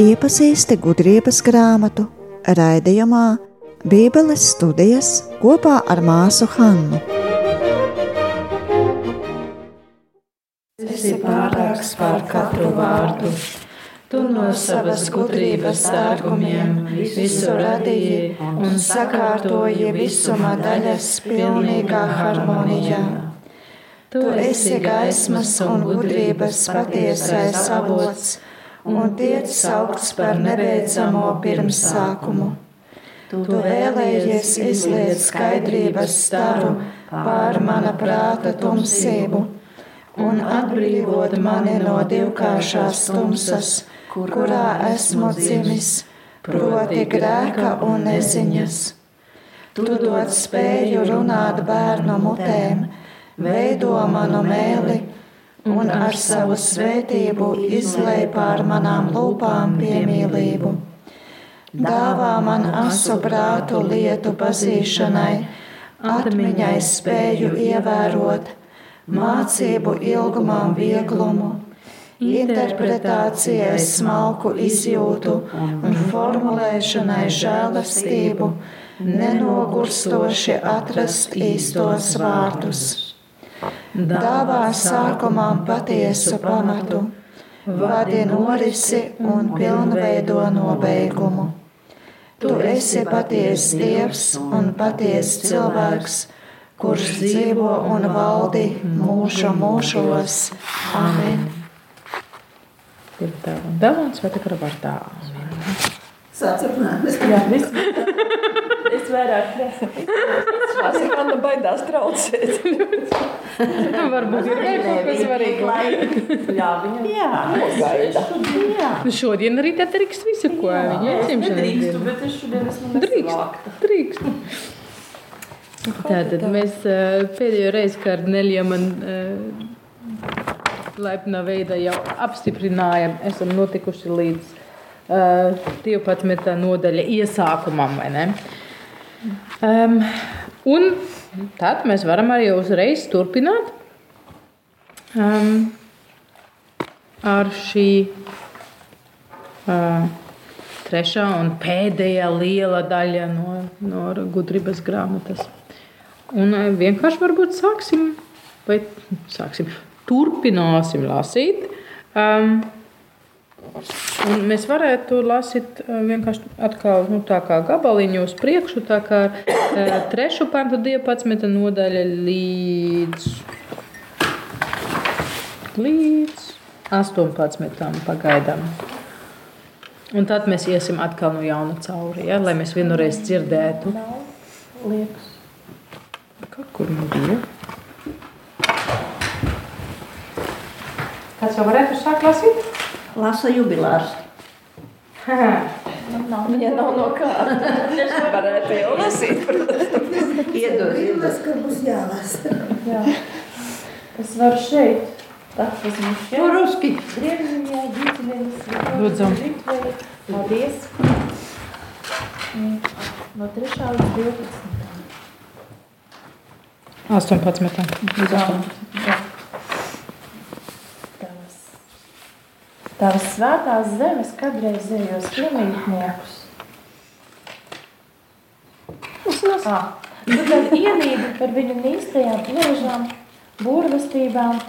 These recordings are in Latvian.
Iepazīsti gudrības grāmatu raidījumā Bībeles studijas kopā ar māsu Hannu. esi pārāks par katru vārdu. Tu no savas gudrības dārgumiem visu radīji un sakārtoji visuma daļas pilnīgā harmonijā. Tu esi gaismas un gudrības patiesais avots un tiek saukts par nebeidzamo pirmsākumu. Tu vēlējies izliet skaidrības staru pār mana prāta tumsību un atbrīvot mani no divkāršās tumsas, kurā esmu dzimis, proti grēka un neziņas. Tu dod spēju runāt bērnu mutēm, veido manu mēli un ar savu svētību izlēj pār manām lūpām piemīlību. Dāvā man asu prātu lietu pazīšanai, atmiņai spēju ievērot mācību ilgumam vieglumu, interpretācijai smalku izjūtu un formulēšanai žēlastību, nenogurstoši atrast īstos vārdus. Dāvā sākumam patiesu pamatu, vadi norisi un pilnveido nobeigumu. Tu esi patiesa dievs un patiesa cilvēks kurš dzīvo un valdi mūža mūžos. Amen. Ir un dāvāns vai tā kā vārdā? Sācerunāt. Jā, viss. Es vairāk nesaku. Man baidās traucēt. Varbūt ir kaut kas svarīgs. Jā, viņam Jā, gaida. Nu, šodien arī tā drīkst visu, ko viņa atsimšanas nedrīkstu, diena. bet es šodien esmu Drīkst, drīkst. Tātad mēs eh, pēdējo reizi, kad Nelija man eh, laipnā veidā jau apstiprinājām, esam notikuši līdz uh, 12. nodaļa iesākumam? Um, un tad mēs varam arī uzreiz turpināt um, ar šī uh, trešā un pēdējā liela daļa no, no gudrības grāmatas. Un eh, vienkārši varbūt sāksim, vai sāksim, turpināsim lasīt. Um, un mēs varētu lasīt eh, vienkārši atkal nu, tā kā gabaliņu uz priekšu, tā kā uh, trešu pantu 12 nodaļa līdz, līdz 18 pagaidām. Un tad mēs iesim atkal no jauna cauri, ja, lai mēs vienreiz dzirdētu. Liekas. Kur man bija. Kāds jau varētu sākt lasīt? Lasa jubilārs. Viņa nav no kā. Es varētu jau lasīt, protams. Iedod, iedod. ka būs jālasa. Jā. Es varu šeit. Tas tas mums šeit. По-русски. Grieziņā, Gītiņas, Lūdzu. Litveri. Paldies. No 3. līdz 12. 18. Jā. Jā. Tavas svētās zemes kādreizējos iemītniekus. Ah, tu tad ienīdi par viņu nīstajām plēžām, burvestībām,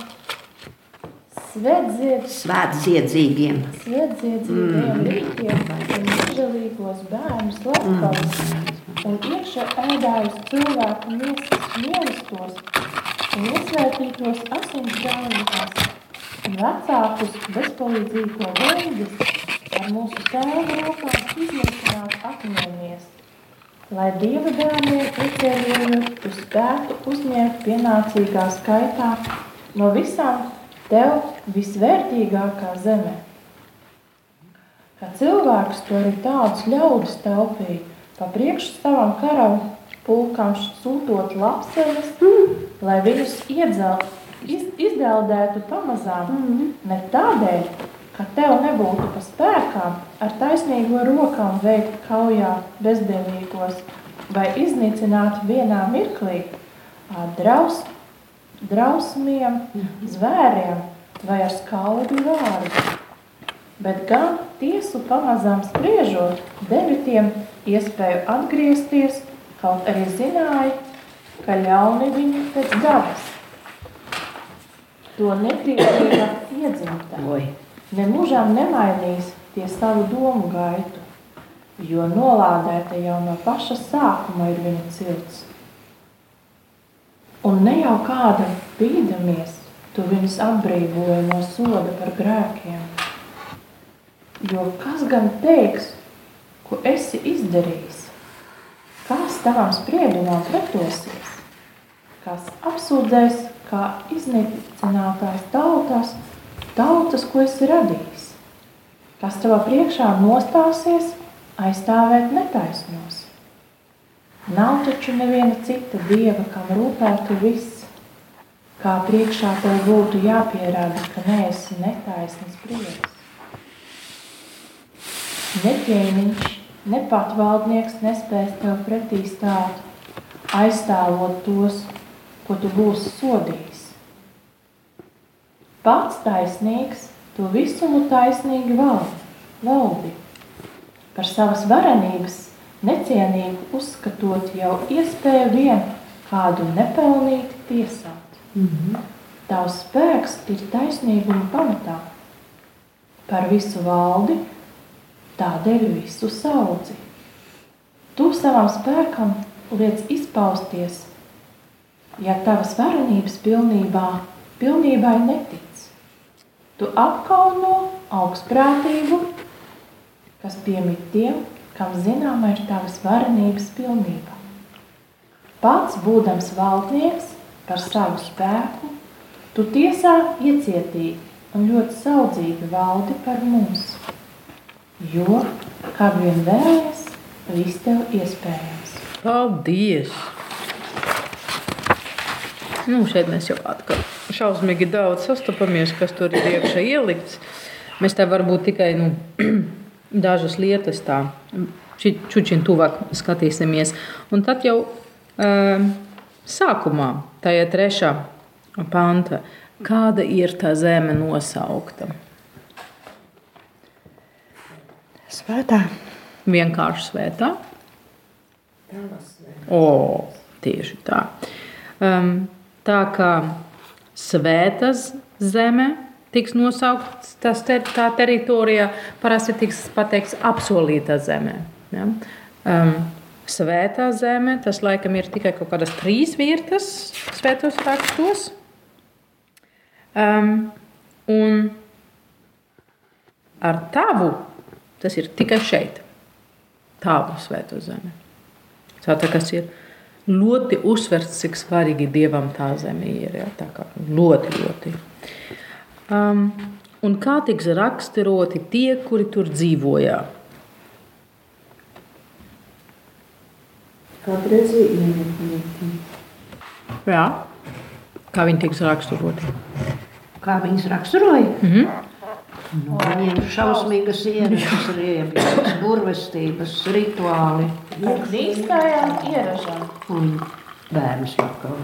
svedziet, Svētziedzīgiem. svētdziedzīgiem rīkiem un nežēlīgos bērnus latgalus un iekšā ēdājus cilvēku miesas mielistos un iesvētītos asins galvās un vecākus bezpalīdzīgo veidus ar mūsu tēvu rokām iznīcināt atņēmies, lai Dieva bērniem iecienījot tu spētu uzņemt pienācīgā skaitā no visām tev visvērtīgākā zeme. Kā cilvēks to arī tādus ļaudis taupīja, pa priekšu savam karam pulkām sūtot lapsenes, lai viņus iedzelt, iz, izdeldētu pamazām, ne tādēļ, ka tev nebūtu pa spēkām ar taisnīgo rokām veikt kaujā bezdievīgos vai iznīcināt vienā mirklī, draus, drausmiem, zvēriem vai ar skaudru vārdu. Bet gan tiesu pamazām spriežot, devi tiem iespēju atgriezties, kaut arī zināja, ka ļauni viņi pēc dabas. To iedzimta. Oi. Nemūžām nemainīs tie savu domu gaitu, jo nolādēta jau no paša sākuma ir viņa cilts. Un ne jau kādam bīdamies, tu viņus atbrīvoji no soda par grēkiem. Jo kas gan teiks, ko esi izdarījis? Kas tavam spriedumam pretosies? Kas apsūdzēs, kā iznīcinātājs tautas, tautas, ko esi radījis? Kas tavā priekšā nostāsies aizstāvēt netaisnos? Nav taču neviena cita dieva, kam rūpētu viss, kā priekšā tev būtu jāpierāda, ka neesi netaisnas prieks. Ne ķēniņš, ne patvaldnieks nespēs tev pretī stāt, aizstāvot tos, ko tu būsi sodījis. Pats taisnīgs, to visumu taisnīgi valdi, valdi. Par savas varenības necienīgu uzskatot jau iespēju vien kādu nepelnīti tiesāt. Mm -hmm. Tavs spēks ir taisnīguma pamatā. Par visu valdi, tādēļ visu saudzi. Tu savam spēkam liec izpausties, ja tavas varenības pilnībā, pilnībai netic. Tu apkauno augstprātību, kas piemīt tiem, kam zināma ir tavas varenības pilnība. Pats būdams valdnieks par savu spēku, tu tiesā iecietīgi un ļoti saudzīgi valdi par mums. Jo, kā vien vēlies, viss tev iespējams. Paldies! Nu, šeit mēs jau atkal šausmīgi daudz sastopamies, kas tur ir iekšā ielikts. Mēs tā varbūt tikai nu, dažas lietas tā čučiņu tuvāk skatīsimies. Un tad jau um, sākumā, tajā trešā panta, kāda ir tā zeme nosaukta? Svētā. Vienkārši svētā. O, tieši tā. Um, tā kā svētas zeme tiks nosaukts tas ter, tā teritorijā, parasti tiks pateikts apsolīta zeme. Ja? Um, svētā zeme, tas laikam ir tikai kaut kādas trīs vietas svētos rakstos. Um, un ar tavu tas ir tikai šeit, tavu svēto zemi. Tā tas ir ļoti uzsverts, cik svarīgi Dievam tā zeme ir. Ja? Tā kā ļoti, ļoti. Um, un kā tiks raksturoti tie, kuri tur dzīvoja? Jā. Kā viņi tiks raksturoti? Kā viņas raksturoja? Mm -hmm. Nu, viņiem ir šausmīgas ierakstības, riebības, burvestības, rituāli Ar krīstājām ieražām. un bērnu atkal.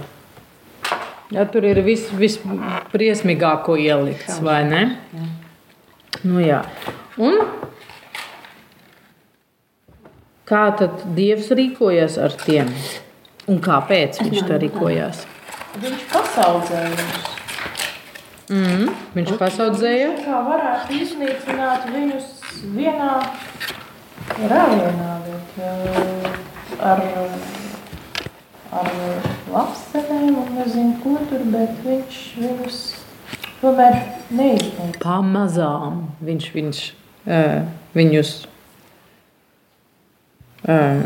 Jā, tur ir viss visbriesmīgāko ielikts, vai ne? Nu, jā. Un kā tad Dievs rīkojas ar tiem? Un kāpēc viņš tā rīkojās? Viņš pasaudzēja viņus. Mm, viņš pasaudzēja. Kā varētu iznīcināt viņus vienā rāvienā, bet uh, ar, ar lapsenēm un nezinu ko tur, bet viņš viņus tomēr neiznīcina. Pamazām viņš, viņš uh, viņus uh,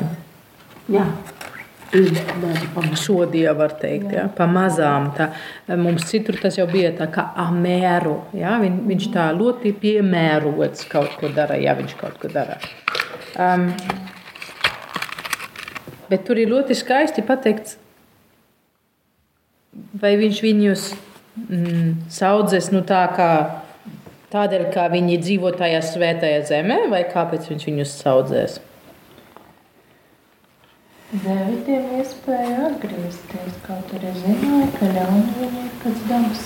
Jā, pamatu. sodīja, var teikt, ja? pamazām. Tā, mums citur tas jau bija tā kā amēru. Ja? Viņ, viņš tā ļoti piemērots kaut ko dara, ja viņš kaut ko dara. Um, bet tur ir ļoti skaisti pateikts, vai viņš viņus mm, saudzes nu, tā kā tādēļ, ka viņi dzīvo tajā svētajā zemē, vai kāpēc viņš viņus saudzēs. Devitiem iespēja atgriezties, kaut arī zināja, ka ļauni viņi ir pēc dabas.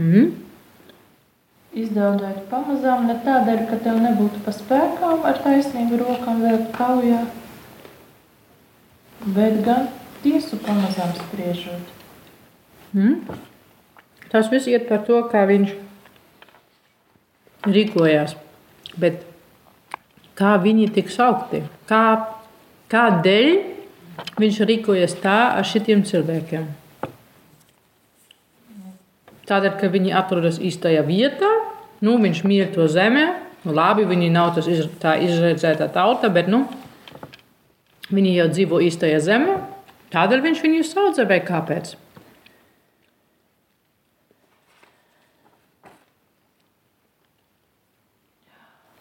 Mm. Izdaudēt pamazām ne tādēļ, ka tev nebūtu pa spēkām ar taisnību rokām vēl kaujā, bet gan tiesu pamazām spriežot. Mm. Tas viss iet par to, kā viņš rīkojās. Bet kā viņi tika saukti? Kā, kādēļ viņš rīkojas tā ar šitiem cilvēkiem? Tādēļ, ka viņi atrodas īstajā vietā, nu, viņš mīl to zemi. Nu, labi, viņi nav tas iz, tā izredzēta tauta, bet nu, viņi jau dzīvo īstajā zemē. Tādēļ viņš viņus sauc, vai kāpēc?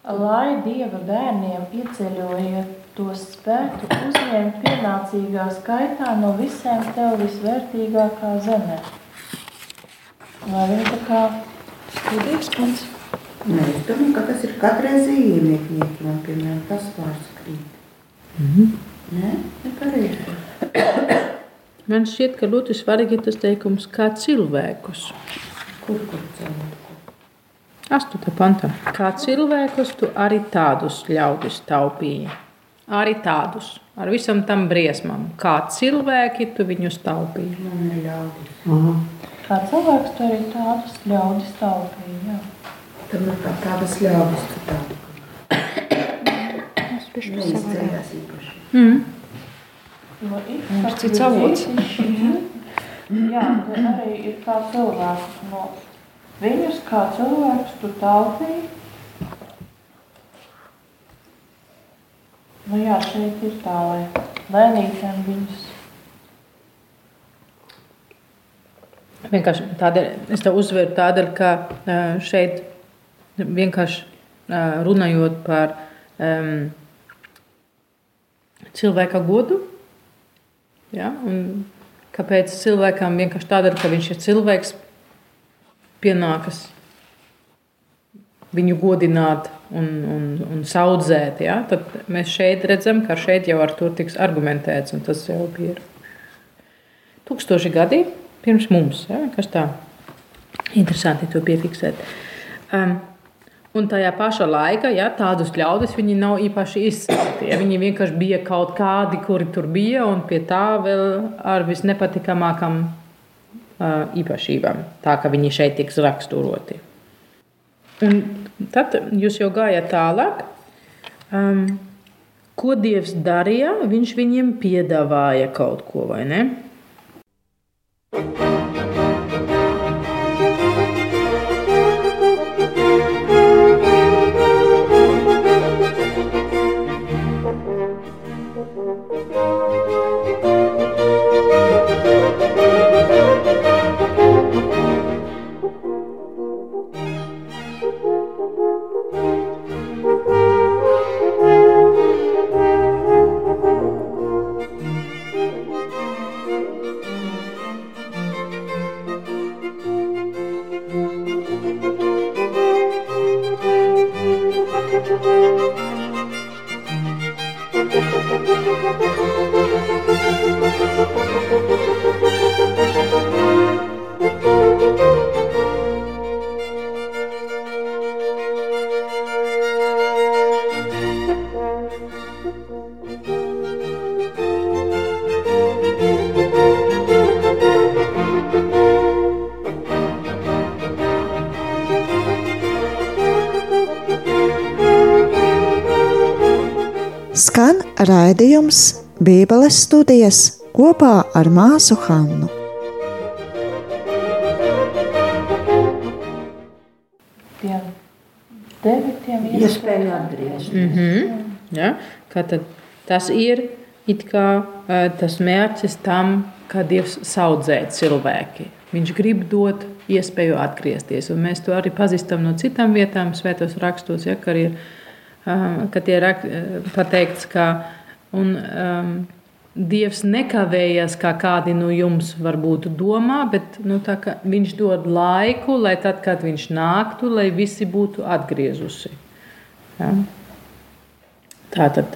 Lai dieva bērniem ieceļojot tos spētu uzņemt pienācīgā skaitā no visiem tev visvērtīgākā zemē. Lai viņi tā kā Studijas pants. Nē, es domāju, ka tas ir katrai zīmēkniekiem, piemēram, tas vārds krīt. Nē, nepareizi. Man šķiet, ka ļoti svarīgi ir tas teikums, kā cilvēkus. Kur, kur cilvēku? 8. pantā. Kā cilvēkus tu arī tādus ļaudis taupīji. Arī tādus, ar visam tam briesmām. Kā cilvēki tu viņus taupīji. Man neļaudis. Aha. kā cilvēks, tu arī tādus ļaudis taupīji. Jā. Tam ir kā tādas ļaudis, tu tā. Tas bija savādāk. Neizceļās īpaši. Mm. Jo ir Mums cits avots. Jā, arī ir kā cilvēks. No viņus kā cilvēks tu taupīji. Nu jā, šeit ir tā, lai lēnītēm viņus Vienkārši tādēļ, es to uzsveru tādēļ, ka šeit vienkārši runājot par um, cilvēka godu. Ja, un kāpēc cilvēkam vienkārši tādēļ, ka viņš ir cilvēks, pienākas viņu godināt un, un, un saudzēt. Ja? Tad mēs šeit redzam, ka šeit jau ar to tiks argumentēts, un tas jau ir tūkstoši gadi pirms mums. Ja? Kas tā interesanti to piefiksēt. Um, Un tajā pašā laikā ja, tādus ļaudis viņi nav īpaši izsmelti. Ja, viņi vienkārši bija kaut kādi, kuri tur bija, un pie tā vēl ar visnepatīkamākām uh, īpašībām. Tā kā viņi šeit tiks raksturoti. Un tad jūs jau gājāt tālāk. Um, ko Dievs darīja? Viņš viņiem piedāvāja kaut ko, vai ne? Skan raidījums Bībeles studijas kopā ar māsu Hannu. tiem devitiem Iespēja atgriezties. Mm -hmm. ja? Tad tas ir kā eh, tas mērķis tam, kā Dievs saudzē cilvēki. Viņš grib dot iespēju atgriezties. Un mēs to arī pazīstam no citām vietām, svētos rakstos, ja, ka ir eh, ka tie rak, eh, pateikts, ka un, um, Dievs nekavējas, kā kādi no jums varbūt domā, bet nu, ka viņš dod laiku, lai tad, kad viņš nāktu, lai visi būtu atgriezusi. Ja? Tā tad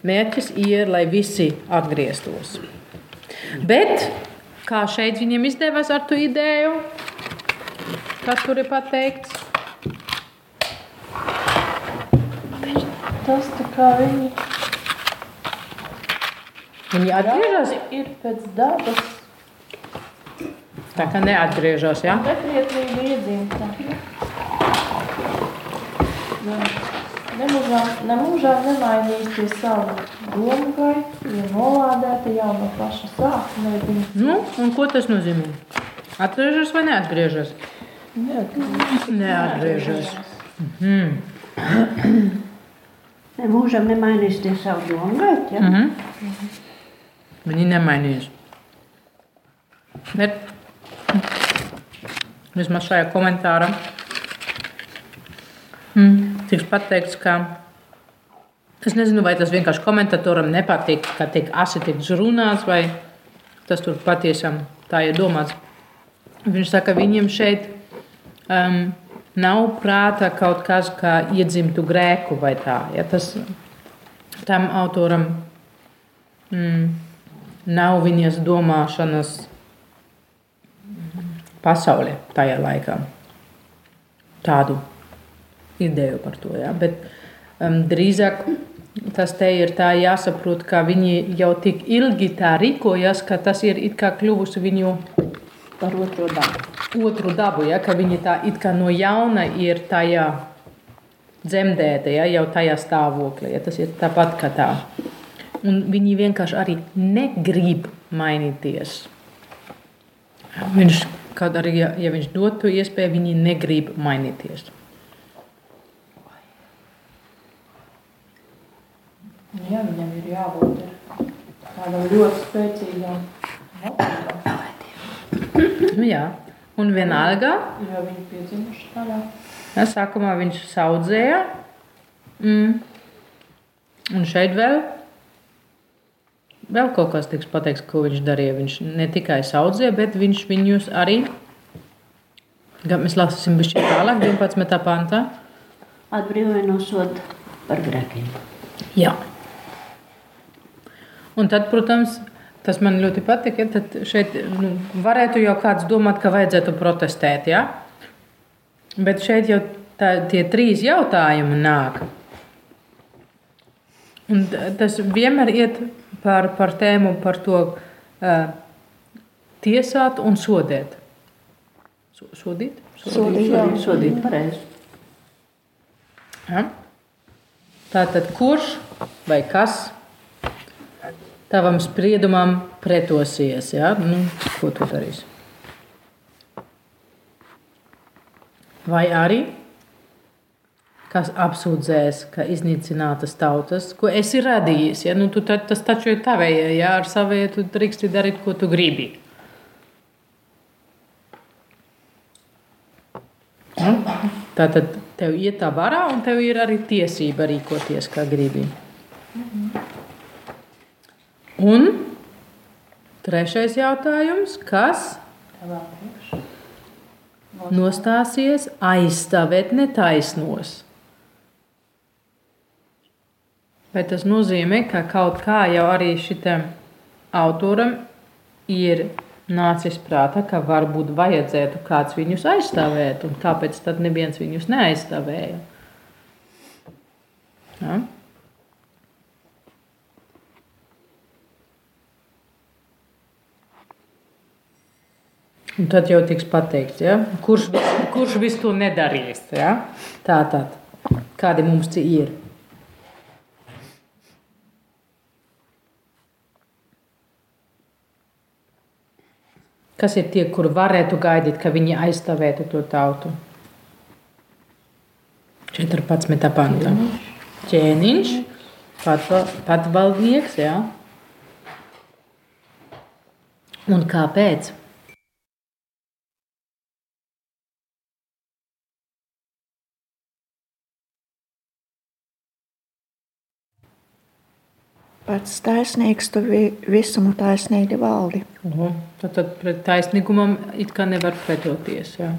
mērķis ir, lai visi atgrieztos. Bet kā šeit viņiem izdevās ar to ideju, kas tur ir pateikts? Tas tā kā viņi Viņi atgriežas, ir pēc dabas tā kā neatgriežas. Ja? neprieklīga iedzimta. Nemūžām, nemūžām nemainīs pie savu domu gaitu, jo nolādēta jau no paša sākuma Nu, un ko tas nozīmē? Atgriežas vai neatgriežas? Neatgriežas. Mhm. Mūžam nemainīs tie savu domu gaitu, ja? Mhm. Viņi nemainījās. Bet vismaz šajā komentārā mm, tiks pateikts, ka es nezinu, vai tas vienkārši komentatoram nepatīk, ka tik asi tiks runāts, vai tas tur patiesam tā ir domāts. Viņš saka, ka viņiem šeit um, nav prāta kaut kas, kā iedzimtu grēku vai tā. Ja tas tam autoram mm, nav viņas domāšanas pasaulē tajā laikā. Tādu ideju par to. Ja? Bet um, drīzāk tas te ir tā jāsaprot, ka viņi jau tik ilgi tā rīkojas, ka tas ir kā kļuvusi viņu Par otro dabu. otru dabu, ja, ka viņi tā it kā no jauna ir tajā dzemdēta, ja, jau tajā stāvoklī. Ja, tas ir tāpat kā tā. Un viņi vienkārši arī negrib mainīties. Viņš, kaut arī, ja, ja viņš dod to iespēju, viņi negrib mainīties. Jā, viņam ir jābūt tādam ļoti spēcīgam motīvam, Nu, jā. Un vienalga, jo viņi piedzimuši tādā. ja, sākumā viņš saudzēja. Mm. Un šeit vēl, vēl kaut kas tiks pateikts, ko viņš darīja. Viņš ne tikai saudzēja, bet viņš viņus arī, gan mēs lasīsim bišķi tālāk, 11. pantā. Atbrīvoja no soda par grēkiem. Jā. Un tad, protams, tas man ļoti patīk. Ja, tad šeit nu, varētu jau kāds domāt, ka vajadzētu protestēt. Ja? Bet šeit jau tā, tie trīs jautājumi nāk. Un tas vienmēr iet par, par tēmu par to uh, tiesāt un sodēt. So, sodīt? Sodīt, sodīt, sodīt pareizi. Ja? Tātad, kurš vai kas tavam spriedumam pretosies? Ja? Nu, ko tu darīsi? Vai arī kas apsūdzēs, ka iznīcinātas tautas, ko esi radījis? Ja? Nu, ta, tas taču ir tavējie, ja ar savēju tu drīksti darīt, ko tu gribi. Ja? Tātad tev ir tā vara, un tev ir arī tiesība rīkoties, kā gribi. Un trešais jautājums, kas nostāsies aizstāvēt netaisnos? Vai tas nozīmē, ka kaut kā jau arī šitam autoram ir nācis prātā, ka varbūt vajadzētu kāds viņus aizstāvēt, un kāpēc tad neviens viņus neaizstāvēja? Ja? Un tad jau tiks pateikts, ja? kurš, vis- kurš visu to nedarīs. Ja? Tā tad, kādi mums tie ir? Kas ir tie, kur varētu gaidīt, ka viņi aizstāvētu to tautu? 14. pantā. Ķēniņš, patva- patvaldnieks, jā. Un kāpēc? pats taisnīgs, tu visumu taisnīgi valdi. Mhm. Tad, tad pret taisnīgumam it kā nevar pretoties. Jā.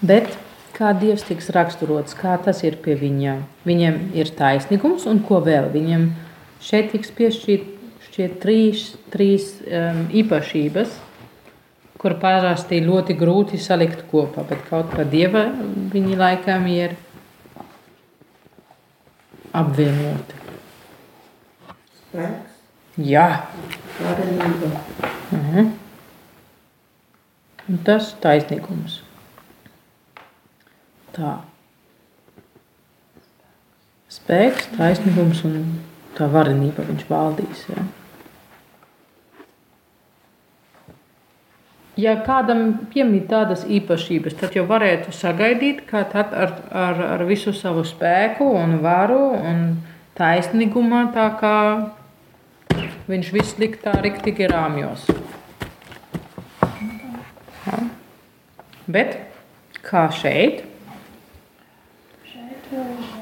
Bet kā Dievs tiks raksturots, kā tas ir pie viņa? Viņam ir taisnīgums, un ko vēl viņam šeit tiks piešķirt trīs, trīs um, īpašības, kur parasti ļoti grūti salikt kopā, bet kaut kā Dieva viņi laikam ir apvienoti. Spēks, Jā, varenība. mhm. un tas ir taisnīgums. Tā. Spēks, taisnīgums un tā varenība viņš valdīs. Ja? Ja kādam piemīt tādas īpašības, tad jau varētu sagaidīt, ka tad ar, ar, ar visu savu spēku un varu un taisnīgumā tā kā viņš viss likt tā riktīgi rāmjos. Ja. Bet kā šeit? Šeit vēl ir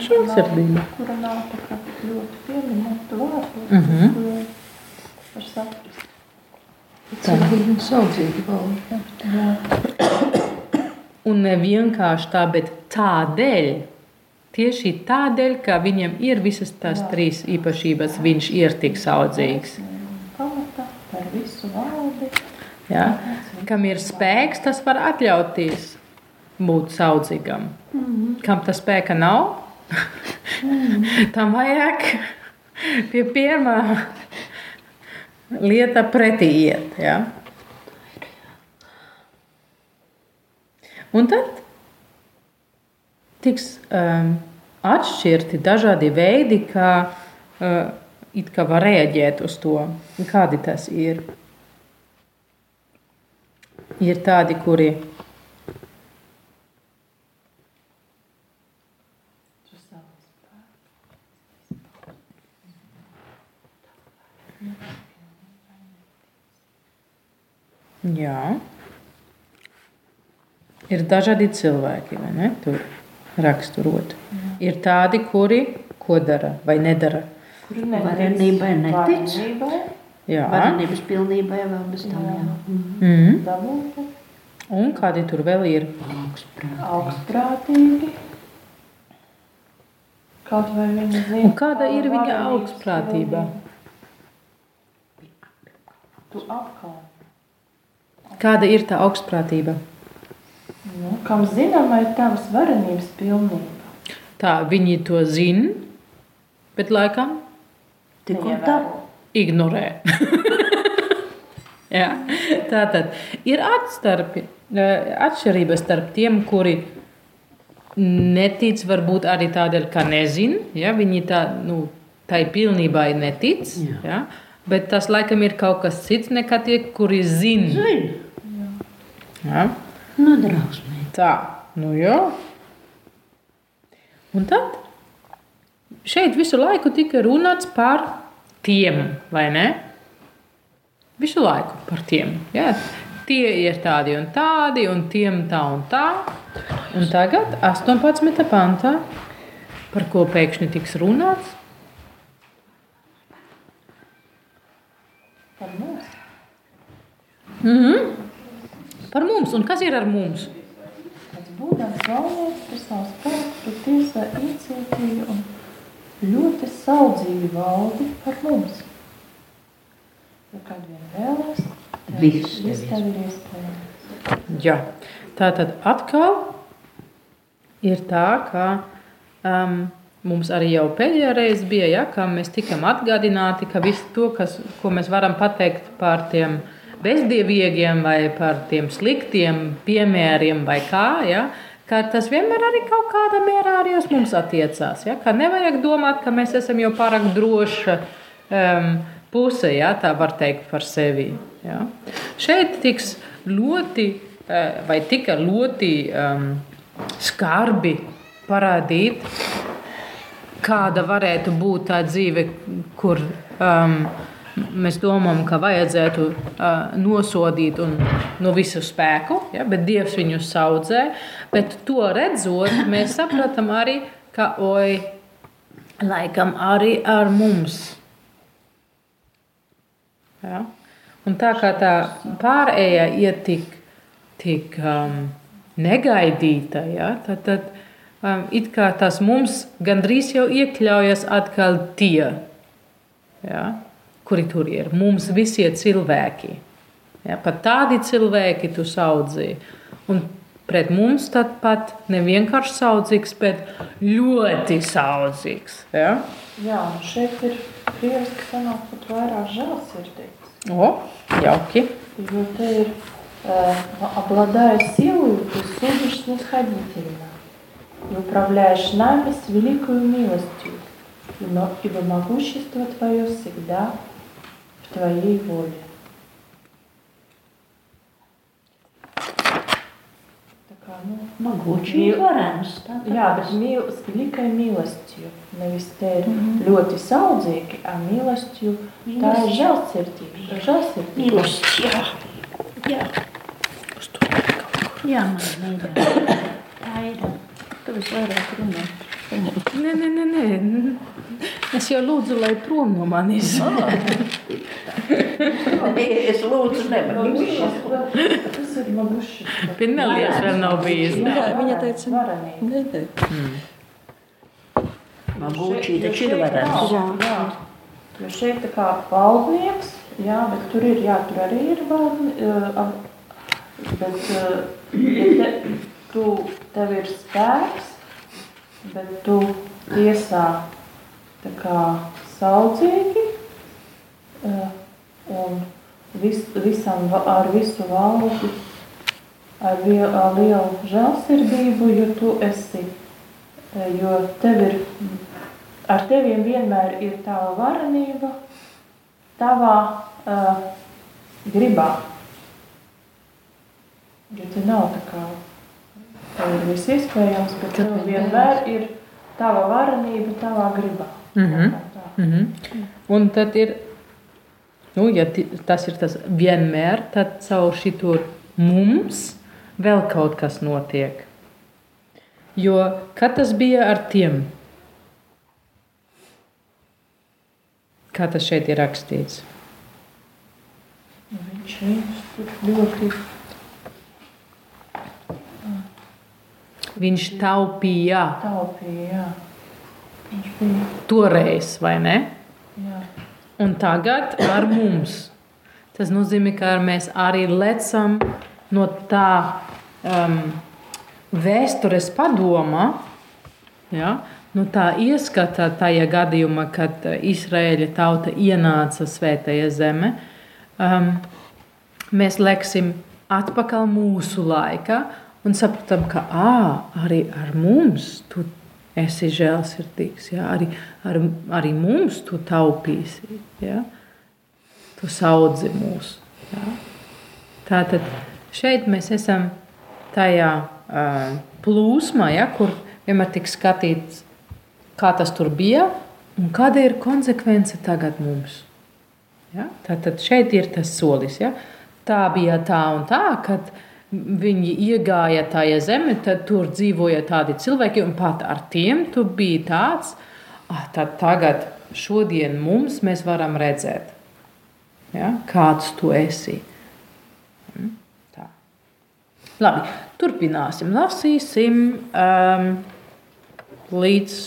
Žēlsirdība. kura nav tā kā ļoti pieminēta vārdu, Mhm. ko var saprast. Cilvēki saudzīgi valda. Jā, Un ne vienkārši tā, bet tādēļ. Tieši tādēļ, ka viņam ir visas tās trīs īpašības, viņš ir tik saudzīgs. Ja? Kam ir spēks, tas var atļauties būt saudzīgam. Kam tas spēka nav, tam vajag pie pirmā lieta pretī iet. Ja? Un tad tiks um, atšķirti dažādi veidi, kā, uh, kā var reaģēt uz to, kādi tas ir. Ir tādi, kuri Jā. Ir dažādi cilvēki, vai ne? Tur raksturot. Ir tādi, kuri ko dara vai nedara. Kur netic Varenībai netic. varenībai, Jā. Varenības pilnībai vēl bez tam Jā. jā. Mm. dabūtu, Un kādi tur vēl ir? augstprātīgi. Kaut vai viņa zina. Un kāda ir viņa augstprātība? Tu apkārt. Kāda ir tā augstprātība? Nu, kam zināma ir tavas varenības pilnība? Tā viņi to zina, bet laikam Tik un tā. ignorē. Jā. Tā tad ir atstarpi, atšķirības starp tiem, kuri netic, varbūt arī tādēļ, ka nezina. Ja? Viņi tā, nu, tai pilnībā netic. Ja? Bet tas laikam ir kaut kas cits nekā tie, kuri zina. Zini, Ja? nu drausmīgi. Tā, nu jā. Un tad šeit visu laiku tika runāts par tiem, vai ne? Visu laiku par tiem. Jā. Tie ir tādi un tādi, un tiem tā un tā. Un tagad, 18. pantā, par ko pēkšņi tiks runāts, Par mums. Par mums. Un kas ir ar mums? Būdams valnieks par savu spēku, tiesā iecietīju un ļoti saudzīgi valdi par mums. Ja kad vien vēlas, Viss tev ir iespējams. Jā, tā tad atkal ir tā, ka um, mums arī jau pēdējā reize bija, ja, ka mēs tikam atgādināti, ka viss to, kas, ko mēs varam pateikt par tiem bezdievīgiem vai par tiem sliktiem piemēriem vai kā, ja, ka tas vienmēr arī kaut kādā mērā arī uz mums attiecās. Ja, ka nevajag domāt, ka mēs esam jau pārāk droši um, puse, ja, tā var teikt par sevi. Ja. Šeit tiks ļoti, eh, vai tika ļoti um, skarbi parādīt, kāda varētu būt tā dzīve, kur um, mēs domājam, ka vajadzētu uh, nosodīt un no visu spēku, ja, bet Dievs viņu saudzē. Bet to redzot, mēs saprotam arī, ka oi, laikam arī ar mums. Ja? Un tā kā tā pārējā iet tik tik um, negaidīta, ja, tad, tad um, it kā tas mums gandrīz jau iekļaujas atkal tie, ja, kuri tur ir. Mums visi cilvēki. Ja, pat tādi cilvēki tu saudzēji. Un pret mums tad pat ne vienkārši saudzīgs, bet ļoti saudzīgs. Ja? Jā, un šeit ir krieviski sanāk pat vairāk žēlsirdīgs. O, jauki. Jo te ir э, обладая силой, ты судишь снисходительно и управляешь нами с великою милостью, но ибо могущество Твое всегда в Твоей воле. Tā kā, nu, Могучий Мил- varens. tā kā Jā, tas. bet mīl, s likai mīlestību. Nevis te ir ļoti saudzīgi, bet mīlestību. Tā ir žēlsirdība. žēlsirdība. Mīlestība. Jā. Jā. Jā, man mīļā. Tā ir. Tu visvairāk paņemt. Nē, nē, nē, nē. Es jau lūdzu, lai prom no manis. Ah. es lūdzu, nemanīšu. Pinelijas vēl nav bijis. Jā, viņa teica, varanīgi. Hmm. Mabuči, taču ir varanīgi. Jā. jā. Jo šeit tā kā valdnieks, jā, bet tur ir, jā, tur arī ir valdnieks, eh, bet, eh, ja te, tu, tev ir spēks, bet tu tiesā tā kā saudzīgi eh, un vis, visam, ar visu valdi, ar, ar lielu žēlsirdību, jo tu esi, eh, jo tev ir ar teviem vienmēr ir tava varenība, tavā uh, gribā. Jo te nav tā kā tev ir viss iespējams, bet tev vienmēr ir tava varenība, tavā gribā. Mhm. Tā. Mhm. Un tad ir, nu, ja tas ir tas vienmēr, tad caur šito mums vēl kaut kas notiek. Jo kad tas bija ar tiem? Kā tas šeit ir rakstīts? Nu, Viņš viņus tur ļoti Viņš taupīja taupīja. Viņš bija. toreiz, vai ne? Jā. Un tagad ar mums. Tas nozīmē, ka mēs arī lecam no tā um, vēstures padoma, ja, no tā ieskata tajā gadījumā, kad uh, Izraēļa tauta ienāca svētajā zemē. Um, mēs leksim atpakaļ mūsu laikā un saprotam, ka ā, arī ar mums tu esi žēlsirdīgs. Ja? Arī, ar, arī mums tu taupīsi. Ja? Tu saudzi mūs. Ja? Tātad šeit mēs esam tajā uh, plūsmā, ja, kur vienmēr tiek skatīts, kā tas tur bija un kāda ir konsekvence tagad mums. Ja? Tātad šeit ir tas solis. Ja? Tā bija tā un tā, kad viņi iegāja tajā zemē, tad tur dzīvoja tādi cilvēki, un pat ar tiem tu biji tāds, ah, tad tagad, šodien mums mēs varam redzēt, ja? kāds tu esi. Mm, Tā. Labi, turpināsim, lasīsim um, līdz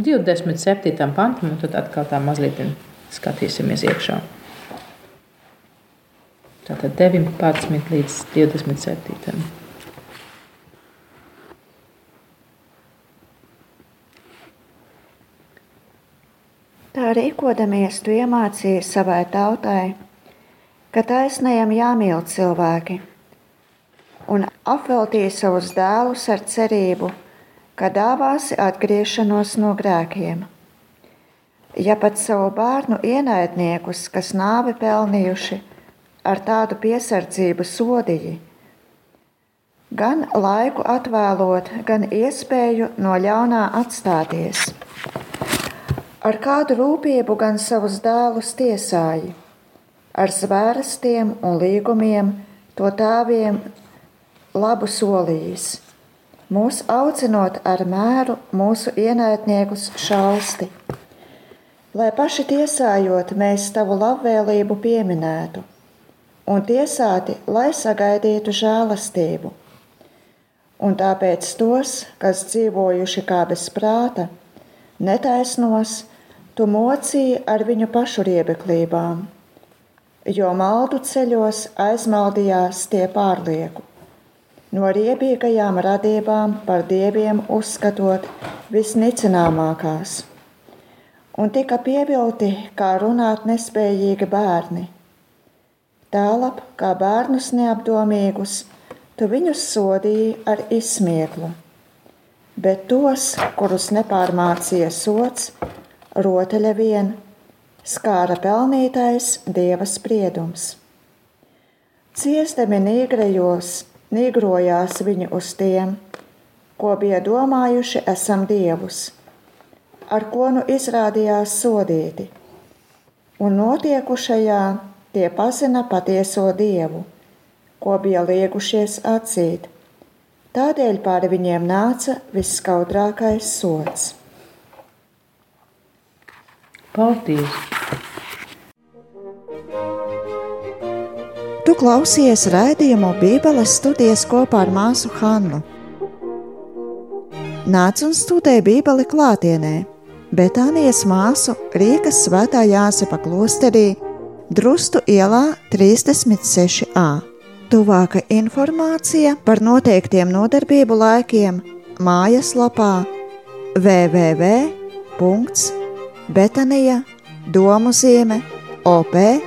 27. pantam, un tad atkal tā mazliet skatīsimies iekšā. Tātad 19 līdz 27. Tā rīkodamies, tu iemācīji savai tautai, ka taisnajam jāmīl cilvēki, un apveltīji savus dēlus ar cerību, ka dāvāsi atgriešanos no grēkiem. Ja pat savu bērnu ienaidniekus, kas nāvi pelnījuši, ar tādu piesardzību sodīji, gan laiku atvēlot, gan iespēju no ļaunā atstāties. Ar kādu rūpību gan savus dēlus tiesāji, ar zvērstiem un līgumiem to tāviem labu solījis, mūs audzinot ar mēru mūsu ienaidniekus šausti. Lai paši tiesājot, mēs tavu labvēlību pieminētu un tiesāti, lai sagaidītu žēlastību. Un tāpēc tos, kas dzīvojuši kā bez prāta, netaisnos, tu mocīji ar viņu pašu riebeklībām, jo maldu ceļos aizmaldījās tie pārlieku. No riebīgajām radībām par dieviem uzskatot visnicināmākās, un tika pievilti kā runāt nespējīgi bērni Tālāk kā bērnus neapdomīgus, tu viņus sodīji ar izsmieklu, bet tos, kurus nepārmācīja sots, rotaļa vien, skāra pelnītais dieva spriedums. Ciestami nīgrajos, nīgrojās viņi uz tiem, ko bija domājuši esam dievus, ar ko nu izrādījās sodīti, un notiekušajā Tie pazina patieso dievu, ko bija liegušies atzīt. Tādēļ pāri viņiem nāca viskaudrākais sots. Paldies! Tu klausies raidījumu Bībeles studijas kopā ar māsu Hannu. Nāc un studē Bībeli klātienē, Betānijas māsu Rīgas svētā Jāsepa klosterī Drustu ielā 36a. Tuvāka informācija par noteiktiem nodarbību laikiem mājaslapā www.betanija domu zīme op.lv